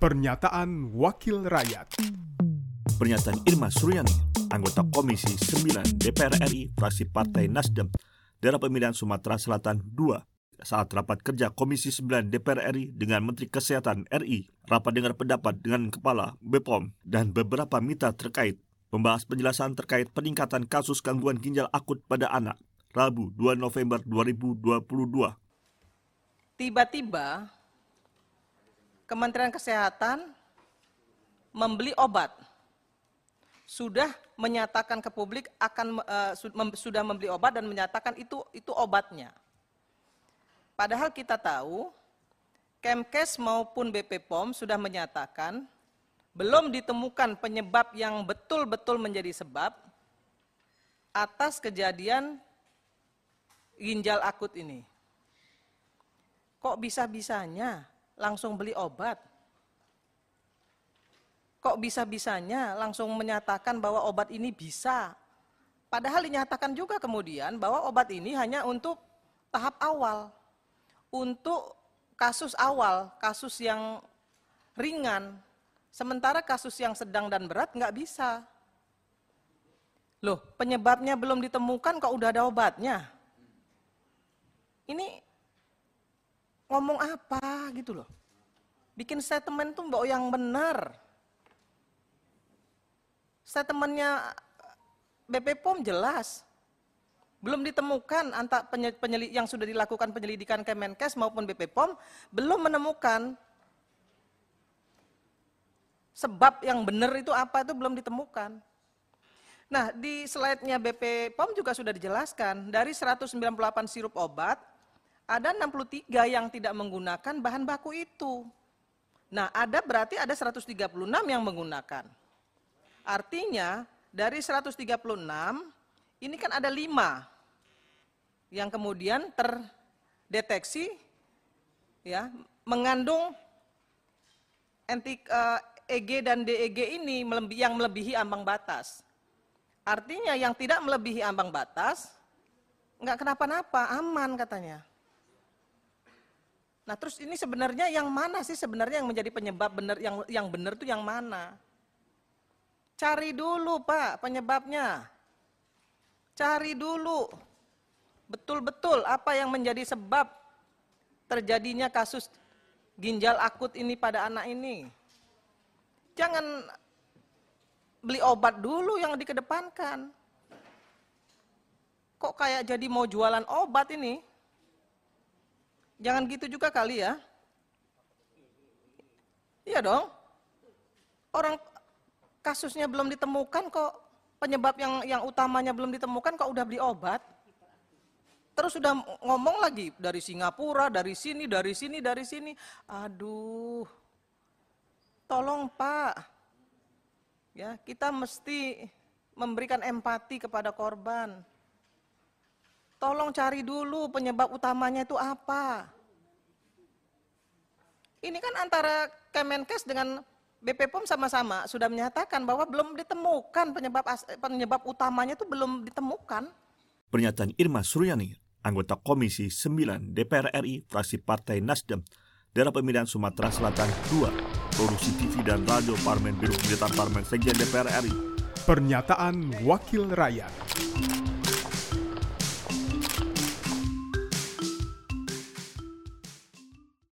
Pernyataan Wakil Rakyat Pernyataan Irma Suryani, anggota Komisi 9 DPR RI, fraksi Partai Nasdem, daerah pemilihan Sumatera Selatan 2, saat rapat kerja Komisi 9 DPR RI dengan Menteri Kesehatan RI, rapat dengar pendapat dengan Kepala BPOM dan beberapa mitra terkait, membahas penjelasan terkait peningkatan kasus gangguan ginjal akut pada anak, Rabu 2 November 2022. Tiba-tiba Kementerian Kesehatan membeli obat. Sudah menyatakan ke publik akan uh, sudah membeli obat dan menyatakan itu itu obatnya. Padahal kita tahu Kemkes maupun BP POM sudah menyatakan belum ditemukan penyebab yang betul-betul menjadi sebab atas kejadian ginjal akut ini kok bisa-bisanya langsung beli obat? Kok bisa-bisanya langsung menyatakan bahwa obat ini bisa? Padahal dinyatakan juga kemudian bahwa obat ini hanya untuk tahap awal. Untuk kasus awal, kasus yang ringan. Sementara kasus yang sedang dan berat nggak bisa. Loh, penyebabnya belum ditemukan kok udah ada obatnya? Ini ngomong apa gitu loh. Bikin statement tuh mbak yang benar. Statementnya BP POM jelas. Belum ditemukan antara penyelik yang sudah dilakukan penyelidikan Kemenkes maupun BP POM belum menemukan sebab yang benar itu apa itu belum ditemukan. Nah, di slide-nya BP POM juga sudah dijelaskan, dari 198 sirup obat, ada 63 yang tidak menggunakan bahan baku itu. Nah, ada berarti ada 136 yang menggunakan. Artinya dari 136 ini kan ada 5 yang kemudian terdeteksi ya mengandung uh, eh, EG dan DEG ini yang melebihi ambang batas. Artinya yang tidak melebihi ambang batas nggak kenapa-napa, aman katanya. Nah, terus ini sebenarnya yang mana sih sebenarnya yang menjadi penyebab benar yang yang benar itu yang mana? Cari dulu, Pak, penyebabnya. Cari dulu. Betul-betul apa yang menjadi sebab terjadinya kasus ginjal akut ini pada anak ini. Jangan beli obat dulu yang dikedepankan. Kok kayak jadi mau jualan obat ini? Jangan gitu juga kali ya. Iya dong. Orang kasusnya belum ditemukan kok penyebab yang yang utamanya belum ditemukan kok udah beli obat. Terus sudah ngomong lagi dari Singapura, dari sini, dari sini, dari sini. Aduh. Tolong Pak. Ya, kita mesti memberikan empati kepada korban. Tolong cari dulu penyebab utamanya itu apa. Ini kan antara Kemenkes dengan BP POM sama-sama sudah menyatakan bahwa belum ditemukan penyebab penyebab utamanya itu belum ditemukan. Pernyataan Irma Suryani, anggota Komisi 9 DPR RI, fraksi Partai Nasdem, daerah pemilihan Sumatera Selatan 2, produksi TV dan radio Parmen Biro Pemerintahan Parmen Sekjen DPR RI. Pernyataan Wakil Rakyat.